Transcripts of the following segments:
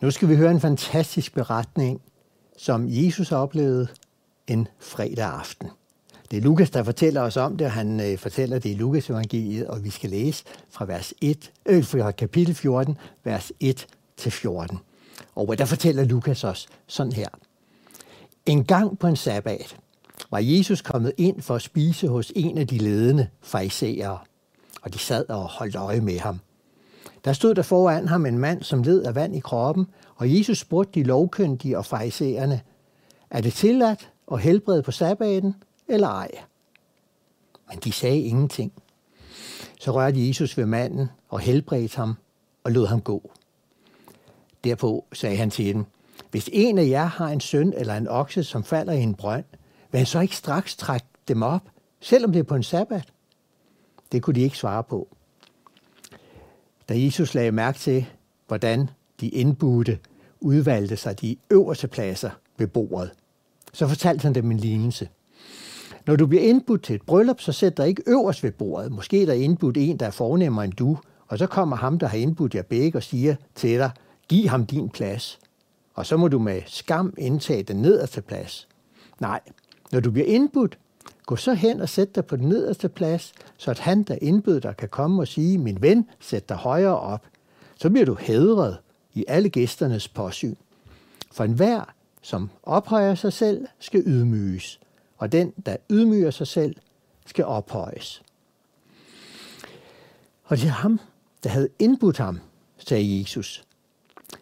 Nu skal vi høre en fantastisk beretning, som Jesus oplevede en fredag aften. Det er Lukas, der fortæller os om det, og han øh, fortæller det i Lukas evangeliet, og vi skal læse fra, vers 1, øh, fra kapitel 14, vers 1 til 14. Og der fortæller Lukas os sådan her. En gang på en sabbat var Jesus kommet ind for at spise hos en af de ledende farisæere, og de sad og holdt øje med ham. Der stod der foran ham en mand, som led af vand i kroppen, og Jesus spurgte de lovkyndige og fejserende, er det tilladt at helbrede på sabbaten eller ej? Men de sagde ingenting. Så rørte Jesus ved manden og helbredte ham og lod ham gå. Derpå sagde han til dem, hvis en af jer har en søn eller en okse, som falder i en brønd, vil han så ikke straks trække dem op, selvom det er på en sabbat? Det kunne de ikke svare på. Da Jesus lagde mærke til, hvordan de indbudte udvalgte sig de øverste pladser ved bordet, så fortalte han dem en lignelse. Når du bliver indbudt til et bryllup, så sæt dig ikke øverst ved bordet. Måske er der indbudt en, der er fornemmere end du, og så kommer ham, der har indbudt jer begge og siger til dig, giv ham din plads. Og så må du med skam indtage den nederste plads. Nej, når du bliver indbudt, gå så hen og sæt dig på den nederste plads, så at han, der indbød dig, kan komme og sige, min ven, sæt dig højere op. Så bliver du hedret i alle gæsternes påsyn. For enhver, som ophøjer sig selv, skal ydmyges, og den, der ydmyger sig selv, skal ophøjes. Og det er ham, der havde indbudt ham, sagde Jesus.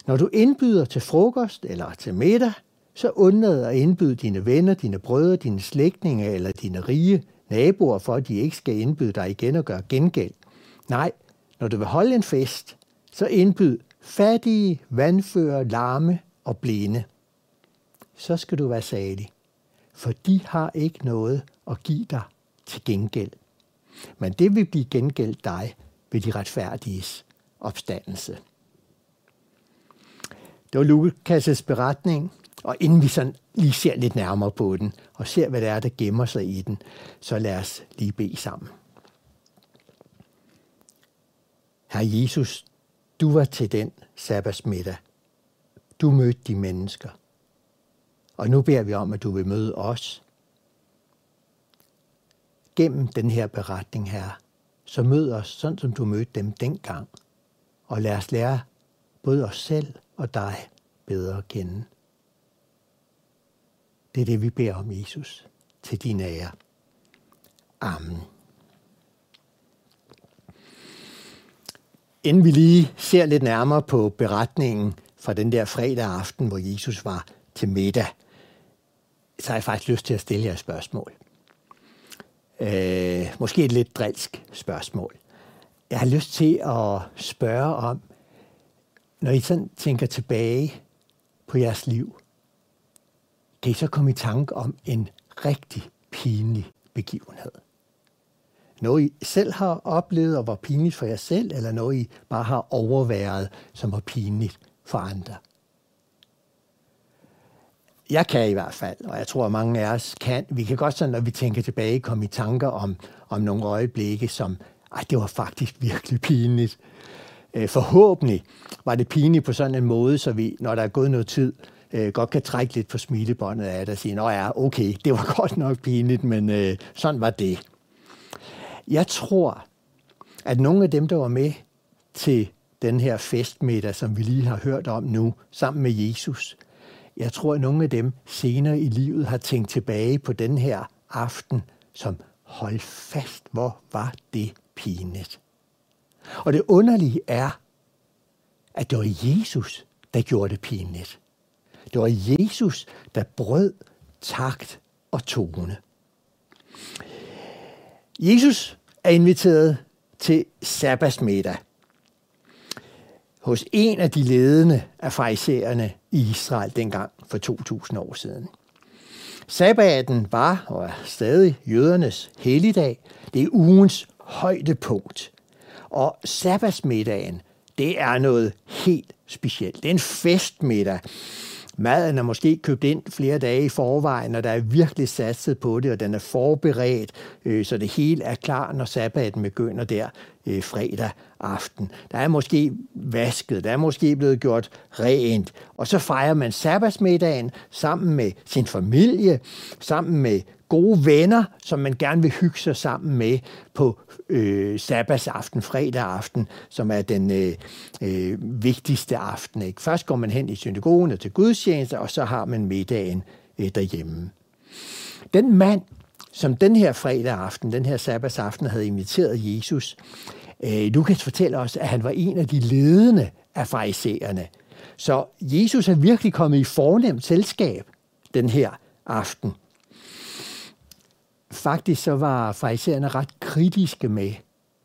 Når du indbyder til frokost eller til middag, så undlad at indbyde dine venner, dine brødre, dine slægtninge eller dine rige naboer, for at de ikke skal indbyde dig igen og gøre gengæld. Nej, når du vil holde en fest, så indbyd fattige, vandfører, larme og blinde. Så skal du være salig, for de har ikke noget at give dig til gengæld. Men det vil blive gengældt dig ved de retfærdiges opstandelse. Det var Lukas' beretning, og inden vi sådan lige ser lidt nærmere på den, og ser, hvad det er, der gemmer sig i den, så lad os lige bede sammen. Herre Jesus, du var til den sabbatsmiddag. Du mødte de mennesker. Og nu beder vi om, at du vil møde os. Gennem den her beretning her, så mød os sådan, som du mødte dem dengang. Og lad os lære både os selv og dig bedre at kende. Det er det, vi beder om, Jesus, til din ære. Amen. Inden vi lige ser lidt nærmere på beretningen fra den der fredag aften, hvor Jesus var til middag, så har jeg faktisk lyst til at stille jer et spørgsmål. Øh, måske et lidt drilsk spørgsmål. Jeg har lyst til at spørge om, når I sådan tænker tilbage på jeres liv, kan I så komme i tanke om en rigtig pinlig begivenhed? Noget I selv har oplevet og var pinligt for jer selv, eller noget I bare har overværet, som var pinligt for andre? Jeg kan i hvert fald, og jeg tror, at mange af os kan. Vi kan godt sådan, når vi tænker tilbage, komme i tanker om, om nogle øjeblikke, som, ej, det var faktisk virkelig pinligt. Øh, forhåbentlig var det pinligt på sådan en måde, så vi, når der er gået noget tid, øh, godt kan trække lidt på smilebåndet af det og sige, nå ja, okay, det var godt nok pinligt, men øh, sådan var det. Jeg tror, at nogle af dem, der var med til den her festmiddag, som vi lige har hørt om nu, sammen med Jesus, jeg tror, at nogle af dem senere i livet har tænkt tilbage på den her aften, som hold fast, hvor var det pinligt. Og det underlige er, at det var Jesus, der gjorde det pinligt. Det var Jesus, der brød takt og tone. Jesus er inviteret til sabbatsmiddag hos en af de ledende af fraisererne i Israel dengang for 2000 år siden. Sabbaten var og er stadig jødernes helligdag. Det er ugens højdepunkt. Og sabbatsmiddagen, det er noget helt specielt. Det er en festmiddag, Maden er måske købt ind flere dage i forvejen, og der er virkelig satset på det, og den er forberedt, øh, så det hele er klar, når sabbaten begynder der øh, fredag aften. Der er måske vasket, der er måske blevet gjort rent, og så fejrer man sabbatsmiddagen sammen med sin familie, sammen med gode venner, som man gerne vil hygge sig sammen med på øh, sabbatsaften, fredag aften, som er den øh, øh, vigtigste aften. Ikke? Først går man hen i synagogen og til gudstjeneste, og så har man middagen øh, derhjemme. Den mand, som den her fredag aften, den her sabbatsaften, havde inviteret Jesus, øh, Lukas fortæller os, at han var en af de ledende af farisæerne. Så Jesus er virkelig kommet i fornemt selskab den her aften. Faktisk så var fraisererne ret kritiske med,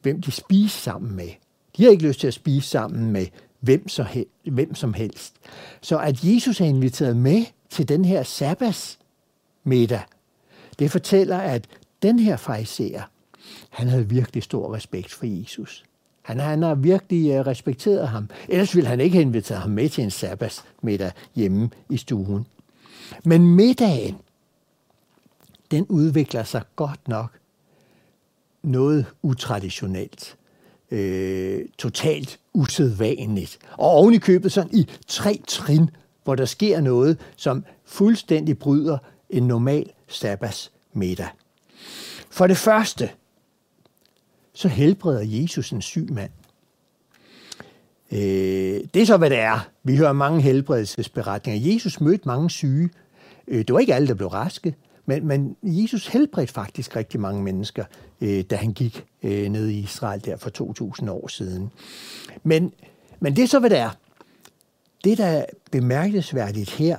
hvem de spiste sammen med. De har ikke lyst til at spise sammen med hvem, så hel, hvem som helst. Så at Jesus er inviteret med til den her sabbats middag, det fortæller, at den her farisæer, han havde virkelig stor respekt for Jesus. Han, han har virkelig øh, respekteret ham. Ellers ville han ikke have inviteret ham med til en sabbatsmiddag hjemme i stuen. Men middagen, den udvikler sig godt nok noget utraditionelt. Øh, totalt usædvanligt. Og oven i købet sådan i tre trin, hvor der sker noget, som fuldstændig bryder en normal sabbatsmiddag. For det første, så helbreder Jesus en syg mand. Øh, det er så, hvad det er. Vi hører mange helbredelsesberetninger. Jesus mødte mange syge. Øh, det var ikke alle, der blev raske, men, men Jesus helbredte faktisk rigtig mange mennesker, øh, da han gik øh, ned i Israel der for 2000 år siden. Men, men det er så, hvad det er. Det, der er bemærkelsesværdigt her,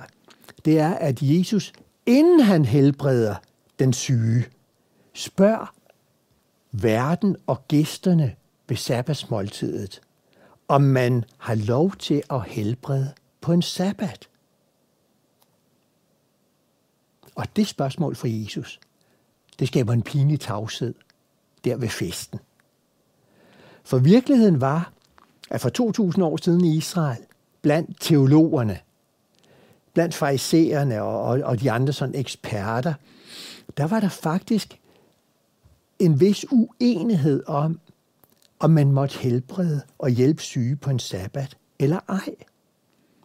det er, at Jesus, inden han helbreder den syge, spørger verden og gæsterne ved sabbatsmåltidet, om man har lov til at helbrede på en sabbat. Og det spørgsmål fra Jesus, det skaber en pinlig tavshed der ved festen. For virkeligheden var, at for 2000 år siden i Israel, blandt teologerne, blandt farisæerne og, og, og de andre sådan eksperter, der var der faktisk en vis uenighed om, om man måtte helbrede og hjælpe syge på en sabbat eller ej.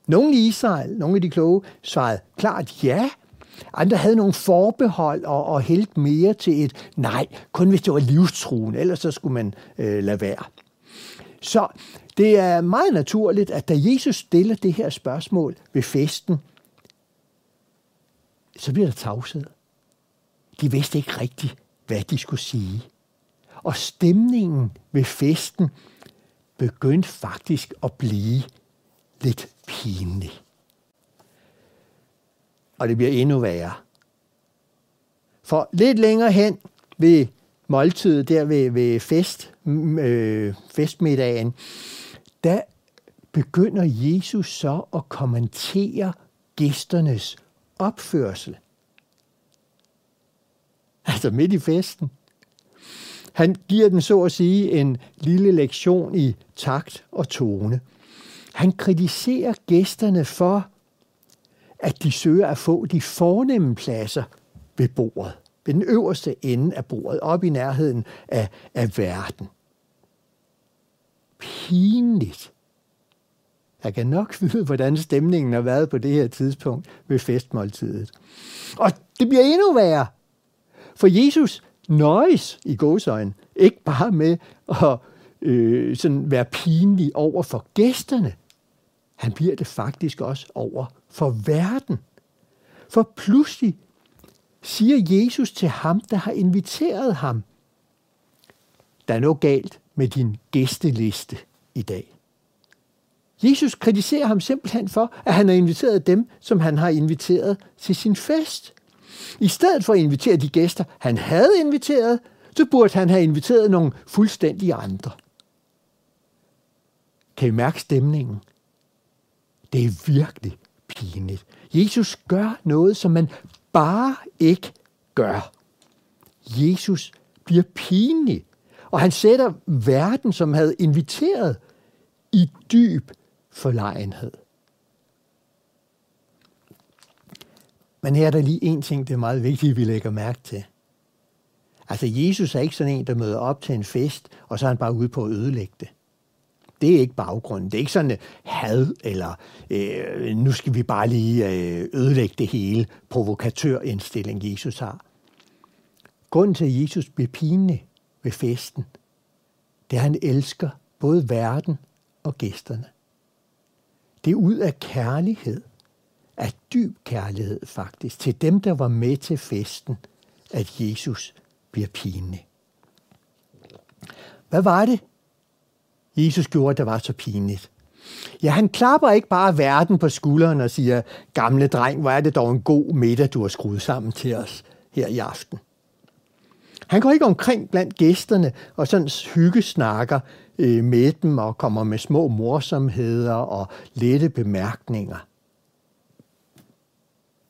Nogle i Israel, nogle af de kloge, svarede klart ja, andre havde nogle forbehold og, og hældt mere til et nej, kun hvis det var livstruende, ellers så skulle man øh, lade være. Så det er meget naturligt, at da Jesus stiller det her spørgsmål ved festen, så bliver der tavshed. De vidste ikke rigtigt, hvad de skulle sige. Og stemningen ved festen begyndte faktisk at blive lidt pinlig. Og det bliver endnu værre. For lidt længere hen ved måltidet, der ved, ved fest, mm, øh, festmiddagen, der begynder Jesus så at kommentere gæsternes opførsel. Altså midt i festen. Han giver den så at sige en lille lektion i takt og tone. Han kritiserer gæsterne for, at de søger at få de fornemme pladser ved bordet, ved den øverste ende af bordet, op i nærheden af, af verden. Pinligt. Jeg kan nok vide, hvordan stemningen har været på det her tidspunkt ved festmåltidet. Og det bliver endnu værre, for Jesus nøjes i godsøjen, ikke bare med at øh, sådan være pinlig over for gæsterne. Han bliver det faktisk også over for verden. For pludselig siger Jesus til ham, der har inviteret ham, der er noget galt med din gæsteliste i dag. Jesus kritiserer ham simpelthen for, at han har inviteret dem, som han har inviteret til sin fest. I stedet for at invitere de gæster, han havde inviteret, så burde han have inviteret nogle fuldstændig andre. Kan I mærke stemningen? Det er virkelig pinligt. Jesus gør noget, som man bare ikke gør. Jesus bliver pinlig, og han sætter verden, som havde inviteret, i dyb forlegenhed. Men her er der lige en ting, det er meget vigtigt, vi lægger mærke til. Altså, Jesus er ikke sådan en, der møder op til en fest, og så er han bare ude på at ødelægge det. Det er ikke baggrunden. Det er ikke sådan et had, eller øh, nu skal vi bare lige øh, ødelægge det hele, provokatørindstilling, Jesus har. Grunden til, at Jesus bliver pinlig ved festen, det er, at han elsker både verden og gæsterne. Det er ud af kærlighed, af dyb kærlighed faktisk, til dem, der var med til festen, at Jesus bliver pinlig. Hvad var det, Jesus gjorde, der var så pinligt? Ja, han klapper ikke bare verden på skulderen og siger, gamle dreng, hvor er det dog en god middag, du har skruet sammen til os her i aften. Han går ikke omkring blandt gæsterne og sådan hyggesnakker øh, med dem og kommer med små morsomheder og lette bemærkninger.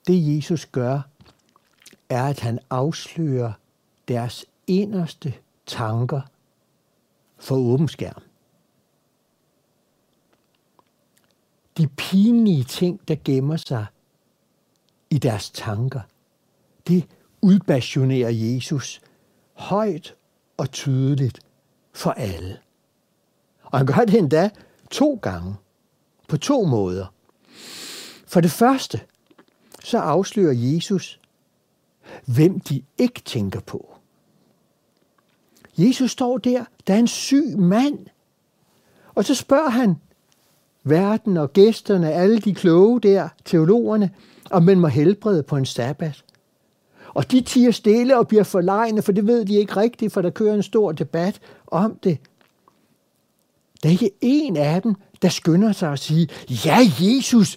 Det Jesus gør, er, at han afslører deres inderste tanker for åben skærm. De pinlige ting, der gemmer sig i deres tanker, det udbationerer Jesus højt og tydeligt for alle. Og han gør det endda to gange, på to måder. For det første, så afslører Jesus, hvem de ikke tænker på. Jesus står der, der er en syg mand. Og så spørger han verden og gæsterne, alle de kloge der, teologerne, og man må helbrede på en sabbat. Og de tiger stille og bliver forlegne, for det ved de ikke rigtigt, for der kører en stor debat om det. Der er ikke en af dem, der skynder sig at sige, ja Jesus,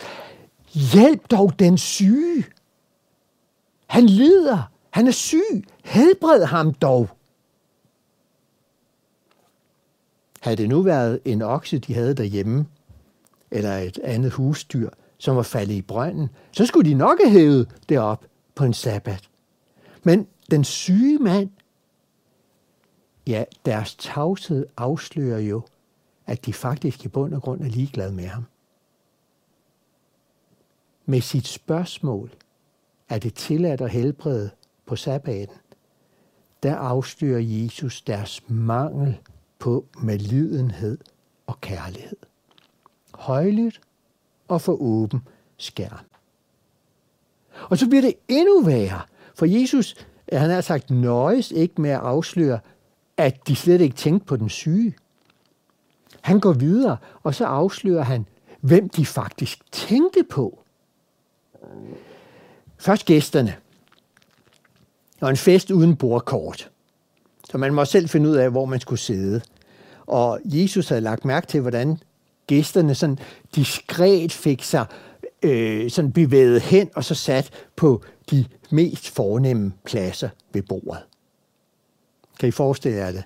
hjælp dog den syge. Han lider, han er syg, helbred ham dog. Havde det nu været en okse, de havde derhjemme, eller et andet husdyr, som var faldet i brønden, så skulle de nok have hævet det op på en sabbat. Men den syge mand, ja, deres tavshed afslører jo, at de faktisk i bund og grund er ligeglade med ham. Med sit spørgsmål, er det tilladt at helbrede på sabbaten, der afslører Jesus deres mangel på medlidenhed og kærlighed. Højlydt og for åben skærm. Og så bliver det endnu værre, for Jesus, øh, han har sagt, nøjes ikke med at afsløre, at de slet ikke tænkte på den syge. Han går videre, og så afslører han, hvem de faktisk tænkte på. Først gæsterne. Og en fest uden bordkort. Så man må selv finde ud af, hvor man skulle sidde. Og Jesus havde lagt mærke til, hvordan gæsterne sådan diskret fik sig øh, sådan bevæget hen og så sat på de mest fornemme pladser ved bordet. Kan I forestille jer det?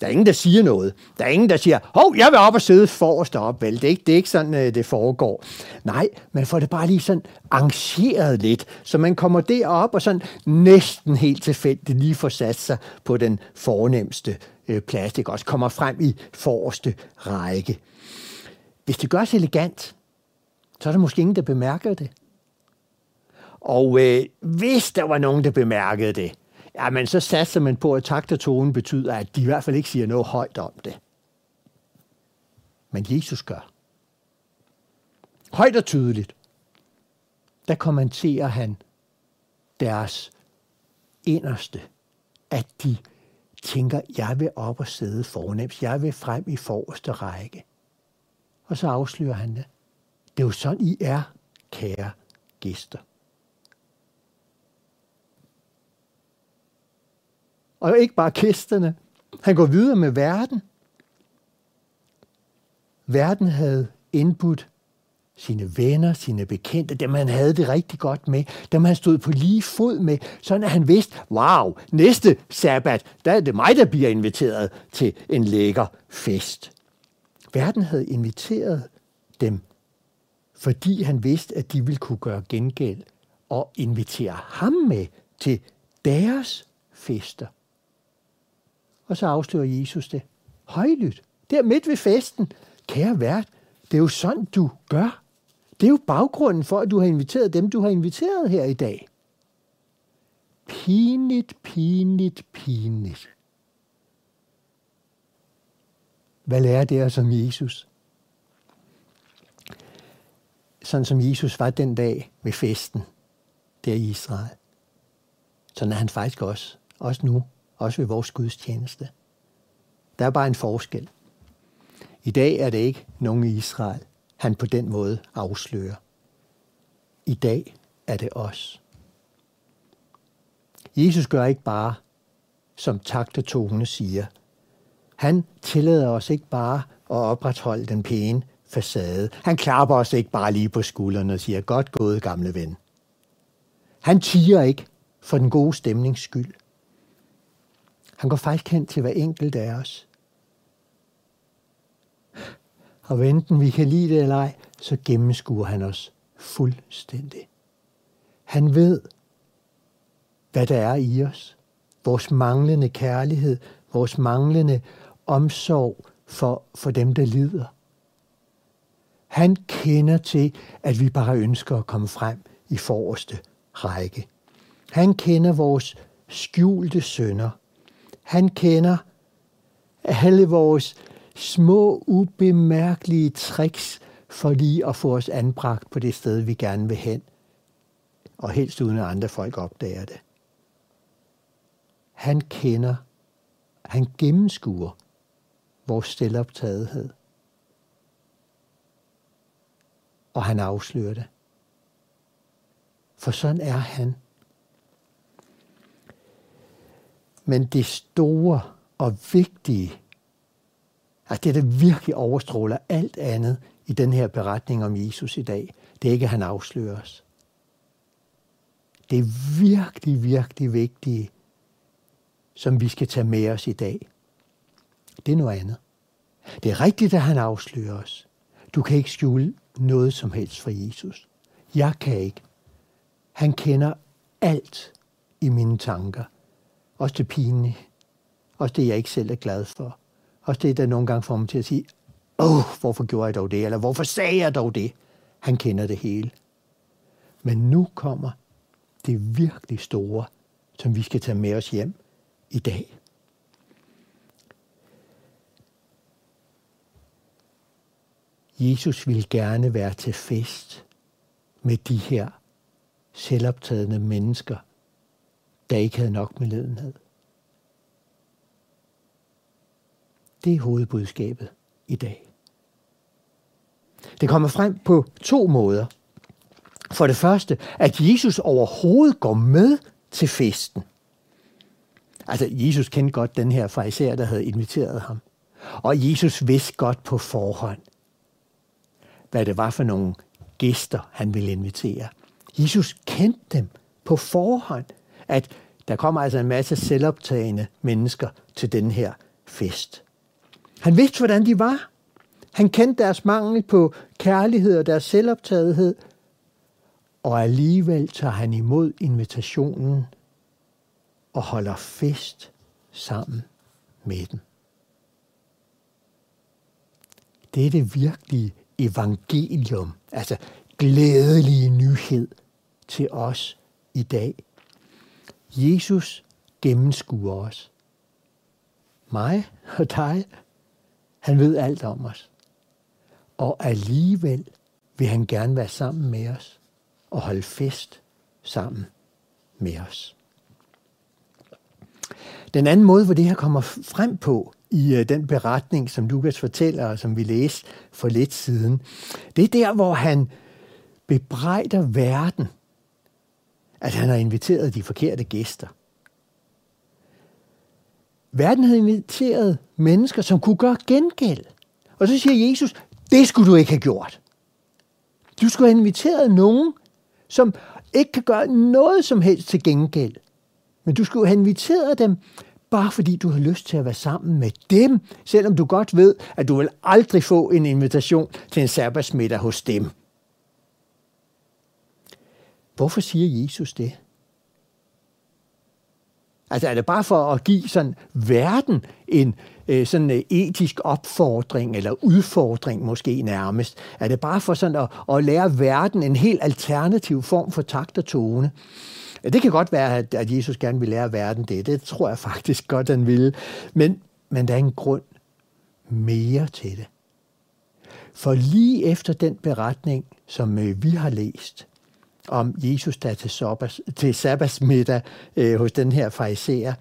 Der er ingen, der siger noget. Der er ingen, der siger, hov, jeg vil op og sidde forrest op. Vel, det er ikke, det er ikke sådan, øh, det foregår. Nej, man får det bare lige sådan arrangeret lidt, så man kommer derop og sådan næsten helt tilfældigt lige får sat sig på den fornemmeste øh, plads. Det også kommer frem i forreste række. Hvis det gørs elegant, så er der måske ingen, der bemærker det. Og øh, hvis der var nogen, der bemærkede det, jamen så satser man på, at takt og tone betyder, at de i hvert fald ikke siger noget højt om det. Men Jesus gør. Højt og tydeligt, der kommenterer han deres inderste, at de tænker, jeg vil op og sidde fornemt, jeg vil frem i forreste række. Og så afslører han det. Det er jo sådan, I er, kære gæster. Og ikke bare gæsterne. Han går videre med verden. Verden havde indbudt sine venner, sine bekendte, dem han havde det rigtig godt med, dem han stod på lige fod med, sådan at han vidste, wow, næste sabbat, der er det mig, der bliver inviteret til en lækker fest. Verden havde inviteret dem, fordi han vidste, at de ville kunne gøre gengæld og invitere ham med til deres fester. Og så afslører Jesus det højlydt. Der midt ved festen. Kære vært, det er jo sådan, du gør. Det er jo baggrunden for, at du har inviteret dem, du har inviteret her i dag. Pinligt, pinligt, pinligt. Hvad lærer det os om Jesus? Sådan som Jesus var den dag ved festen der i Israel. Sådan er han faktisk også. Også nu. Også ved vores gudstjeneste. Der er bare en forskel. I dag er det ikke nogen i Israel, han på den måde afslører. I dag er det os. Jesus gør ikke bare, som takt og tone siger. Han tillader os ikke bare at opretholde den pæne facade. Han klapper os ikke bare lige på skuldrene og siger, godt gået, gamle ven. Han tiger ikke for den gode stemnings skyld. Han går faktisk hen til hver enkelt af os. Og enten vi kan lide det eller ej, så gennemskuer han os fuldstændig. Han ved, hvad der er i os. Vores manglende kærlighed, vores manglende omsorg for, for dem, der lider. Han kender til, at vi bare ønsker at komme frem i forreste række. Han kender vores skjulte sønder. Han kender alle vores små, ubemærkelige tricks for lige at få os anbragt på det sted, vi gerne vil hen. Og helst uden at andre folk opdager det. Han kender, han gennemskuer vores stiloptagethed. Og han afslører det. For sådan er han. Men det store og vigtige, altså det, der virkelig overstråler alt andet i den her beretning om Jesus i dag, det er ikke, at han afslører os. Det er virkelig, virkelig vigtige, som vi skal tage med os i dag. Det er noget andet. Det er rigtigt, at han afslører os. Du kan ikke skjule noget som helst for Jesus. Jeg kan ikke. Han kender alt i mine tanker. Også det pinlige. Også det, jeg ikke selv er glad for. Også det, der nogle gange får mig til at sige, åh, hvorfor gjorde jeg dog det? Eller hvorfor sagde jeg dog det? Han kender det hele. Men nu kommer det virkelig store, som vi skal tage med os hjem i dag. Jesus vil gerne være til fest med de her selvoptagende mennesker, der ikke havde nok med ledenhed. Det er hovedbudskabet i dag. Det kommer frem på to måder. For det første, at Jesus overhovedet går med til festen. Altså, Jesus kendte godt den her fariser, der havde inviteret ham. Og Jesus vidste godt på forhånd, hvad det var for nogle gæster, han ville invitere. Jesus kendte dem på forhånd, at der kommer altså en masse selvoptagende mennesker til den her fest. Han vidste, hvordan de var. Han kendte deres mangel på kærlighed og deres selvoptagethed. Og alligevel tager han imod invitationen og holder fest sammen med dem. Det er det virkelige evangelium, altså glædelige nyhed til os i dag. Jesus gennemskuer os. Mig og dig. Han ved alt om os. Og alligevel vil han gerne være sammen med os og holde fest sammen med os. Den anden måde, hvor det her kommer frem på i øh, den beretning, som Lukas fortæller, og som vi læste for lidt siden, det er der, hvor han bebrejder verden, at han har inviteret de forkerte gæster. Verden havde inviteret mennesker, som kunne gøre gengæld. Og så siger Jesus, det skulle du ikke have gjort. Du skulle have inviteret nogen, som ikke kan gøre noget som helst til gengæld. Men du skulle have inviteret dem, bare fordi du har lyst til at være sammen med dem, selvom du godt ved, at du vil aldrig få en invitation til en sabbatsmiddag hos dem. Hvorfor siger Jesus det? Altså er det bare for at give sådan verden en øh, sådan etisk opfordring eller udfordring måske nærmest? Er det bare for sådan at, at lære verden en helt alternativ form for takt og tone? Det kan godt være, at Jesus gerne vil lære verden det. Det tror jeg faktisk godt, han vil. Men, men der er en grund mere til det. For lige efter den beretning, som øh, vi har læst, om Jesus, der til, sobbas, til sabbatsmiddag øh, hos den her fariserer,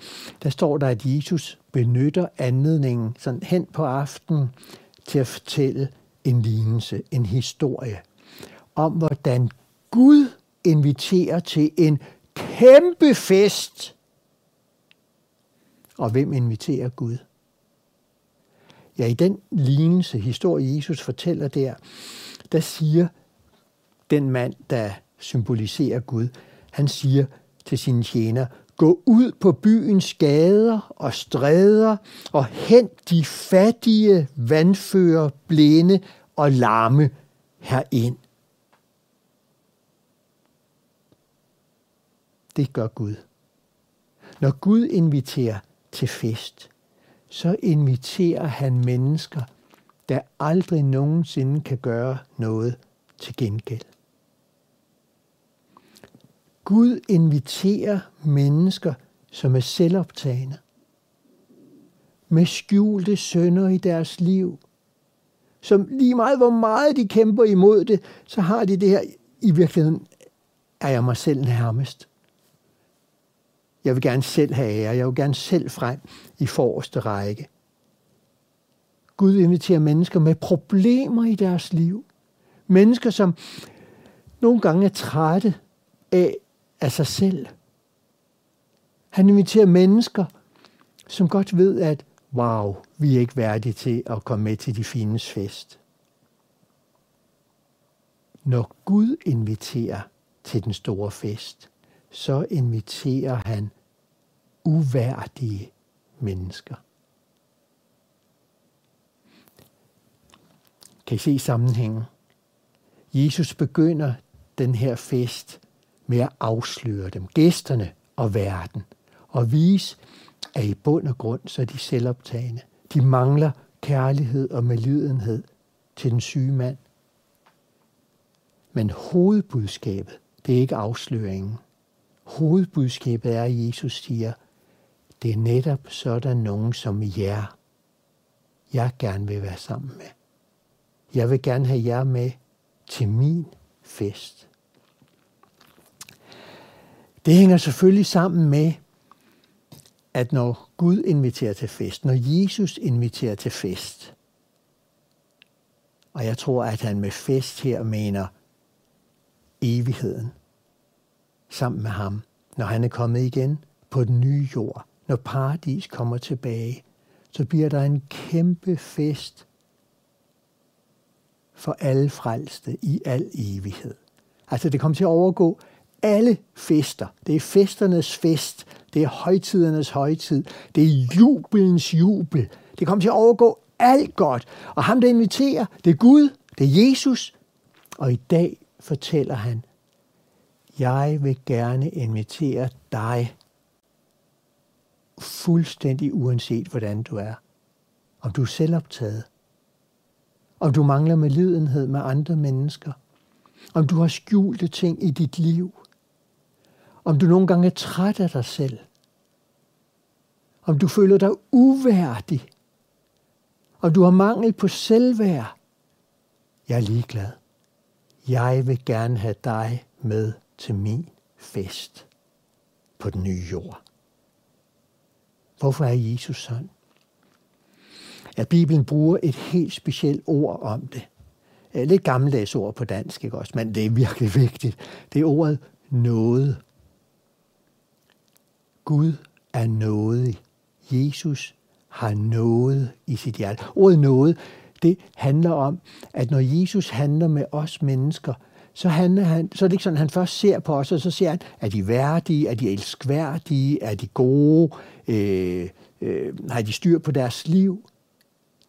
der står der, at Jesus benytter anledningen sådan hen på aftenen til at fortælle en lignelse, en historie om, hvordan Gud inviterer til en kæmpe fest. Og hvem inviterer Gud? Ja, i den lignelse, historie Jesus fortæller der, der siger den mand, der symboliserer Gud, han siger til sine tjener, gå ud på byens gader og stræder og hent de fattige, vandfører, blinde og larme herind. Det gør Gud. Når Gud inviterer til fest, så inviterer han mennesker, der aldrig nogensinde kan gøre noget til gengæld. Gud inviterer mennesker, som er selvoptagende, med skjulte sønder i deres liv, som lige meget hvor meget de kæmper imod det, så har de det her, i virkeligheden er jeg mig selv nærmest. Jeg vil gerne selv have ære. Jeg vil gerne selv frem i forreste række. Gud inviterer mennesker med problemer i deres liv. Mennesker, som nogle gange er trætte af, af sig selv. Han inviterer mennesker, som godt ved, at wow, vi er ikke værdige til at komme med til de fines fest. Når Gud inviterer til den store fest, så inviterer han uværdige mennesker. Kan I se sammenhængen? Jesus begynder den her fest med at afsløre dem, gæsterne og verden, og vise, at i bund og grund så er de selvoptagende. De mangler kærlighed og medlidenhed til den syge mand. Men hovedbudskabet, det er ikke afsløringen. Hovedbudskabet er, at Jesus siger, det er netop sådan nogen som jer, jeg gerne vil være sammen med. Jeg vil gerne have jer med til min fest. Det hænger selvfølgelig sammen med, at når Gud inviterer til fest, når Jesus inviterer til fest, og jeg tror, at han med fest her mener evigheden sammen med ham, når han er kommet igen på den nye jord, når paradis kommer tilbage, så bliver der en kæmpe fest for alle frelste i al evighed. Altså det kommer til at overgå alle fester. Det er festernes fest. Det er højtidernes højtid. Det er jubelens jubel. Det kommer til at overgå alt godt. Og ham, der inviterer, det er Gud, det er Jesus. Og i dag fortæller han, jeg vil gerne invitere dig fuldstændig uanset hvordan du er. Om du er selvoptaget. Om du mangler med lidenhed med andre mennesker. Om du har skjulte ting i dit liv. Om du nogle gange er træt af dig selv. Om du føler dig uværdig. Om du har mangel på selvværd. Jeg er ligeglad. Jeg vil gerne have dig med til min fest på den nye jord. Hvorfor er Jesus sådan? At Bibelen bruger et helt specielt ord om det. Øh, lidt gammeldags ord på dansk, ikke også? Men det er virkelig vigtigt. Det er ordet noget. Gud er nådig. Jesus har noget i sit hjerte. Ordet noget, det handler om, at når Jesus handler med os mennesker, så, han, han, så er det ikke sådan, at han først ser på os, og så ser han, er de værdige, er de elskværdige, er de gode, øh, øh, har de styr på deres liv.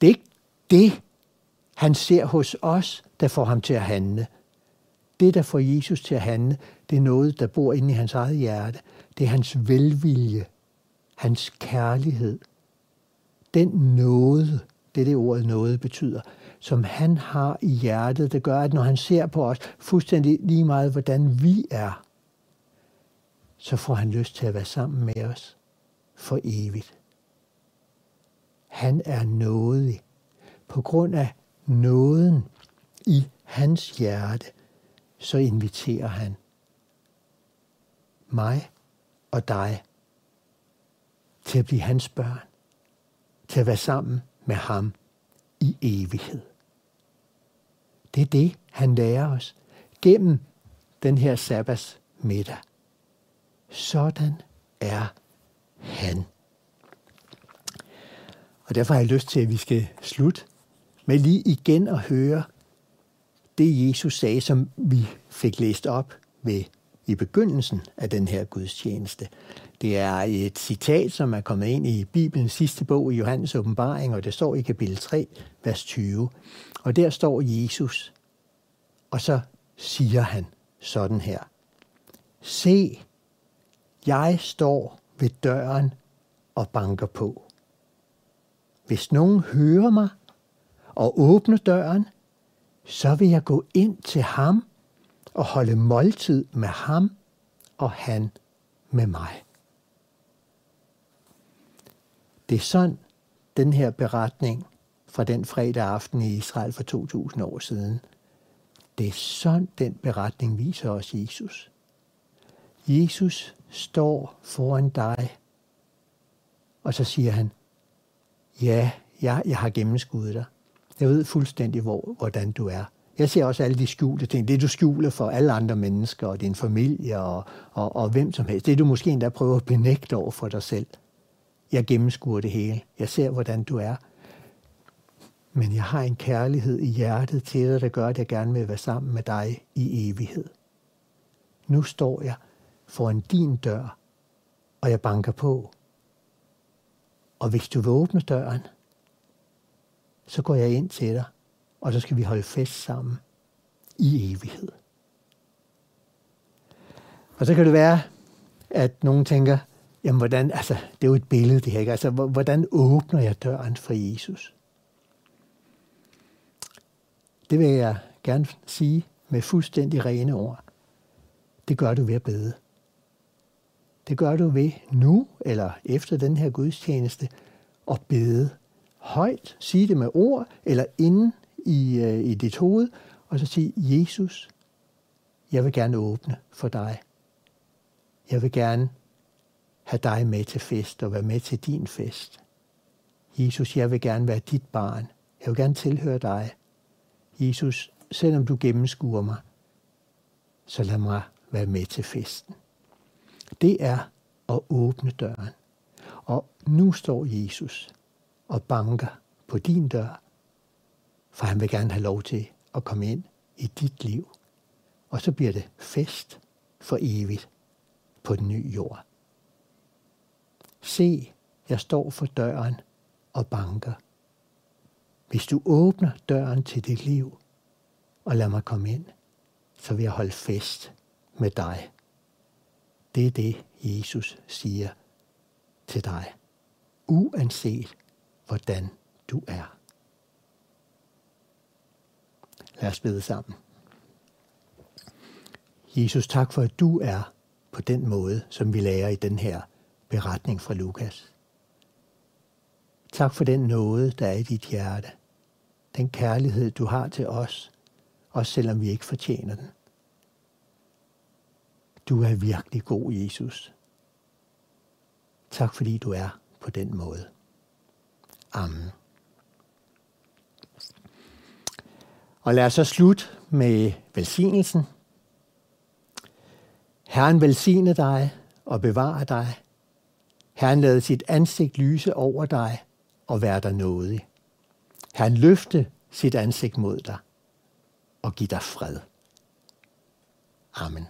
Det er ikke det, han ser hos os, der får ham til at handle. Det, der får Jesus til at handle, det er noget, der bor inde i hans eget hjerte. Det er hans velvilje hans kærlighed, den nåde, det er det ordet nåde betyder, som han har i hjertet, det gør, at når han ser på os, fuldstændig lige meget, hvordan vi er, så får han lyst til at være sammen med os for evigt. Han er nådig. På grund af nåden i hans hjerte, så inviterer han mig og dig til at blive hans børn, til at være sammen med ham i evighed. Det er det, han lærer os gennem den her sabbats middag. Sådan er han. Og derfor har jeg lyst til, at vi skal slutte med lige igen at høre det, Jesus sagde, som vi fik læst op ved i begyndelsen af den her gudstjeneste. Det er et citat, som er kommet ind i Bibelens sidste bog i Johannes åbenbaring, og det står i kapitel 3, vers 20. Og der står Jesus, og så siger han sådan her. Se, jeg står ved døren og banker på. Hvis nogen hører mig og åbner døren, så vil jeg gå ind til ham og holde måltid med ham og han med mig. Det er sådan, den her beretning fra den fredag aften i Israel for 2000 år siden, det er sådan, den beretning viser os Jesus. Jesus står foran dig, og så siger han, ja, jeg, jeg har gennemskuddet dig. Jeg ved fuldstændig, hvor, hvordan du er. Jeg ser også alle de skjulte ting. Det, du skjuler for alle andre mennesker, og din familie, og, og, og hvem som helst. Det, du måske endda prøver at benægte over for dig selv. Jeg gennemskuer det hele. Jeg ser, hvordan du er. Men jeg har en kærlighed i hjertet til dig, der gør, at jeg gerne vil være sammen med dig i evighed. Nu står jeg foran din dør, og jeg banker på. Og hvis du vil åbne døren, så går jeg ind til dig, og så skal vi holde fest sammen i evighed. Og så kan det være, at nogen tænker, jamen hvordan, altså det er jo et billede det her, ikke? Altså hvordan åbner jeg døren for Jesus? Det vil jeg gerne sige med fuldstændig rene ord. Det gør du ved at bede. Det gør du ved nu, eller efter den her gudstjeneste, at bede højt. Sige det med ord, eller inden i, øh, i dit hoved, og så sige, Jesus, jeg vil gerne åbne for dig. Jeg vil gerne have dig med til fest og være med til din fest. Jesus, jeg vil gerne være dit barn. Jeg vil gerne tilhøre dig. Jesus, selvom du gennemskuer mig, så lad mig være med til festen. Det er at åbne døren. Og nu står Jesus og banker på din dør, for han vil gerne have lov til at komme ind i dit liv. Og så bliver det fest for evigt på den nye jord. Se, jeg står for døren og banker. Hvis du åbner døren til dit liv og lader mig komme ind, så vil jeg holde fest med dig. Det er det, Jesus siger til dig, uanset hvordan du er. Lad os bede sammen. Jesus, tak for, at du er på den måde, som vi lærer i den her beretning fra Lukas. Tak for den nåde, der er i dit hjerte. Den kærlighed, du har til os, også selvom vi ikke fortjener den. Du er virkelig god, Jesus. Tak fordi du er på den måde. Amen. Og lad os så slutte med velsignelsen. Herren velsigne dig og bevare dig. Herren lade sit ansigt lyse over dig og være dig nådig. Herren løfte sit ansigt mod dig og give dig fred. Amen.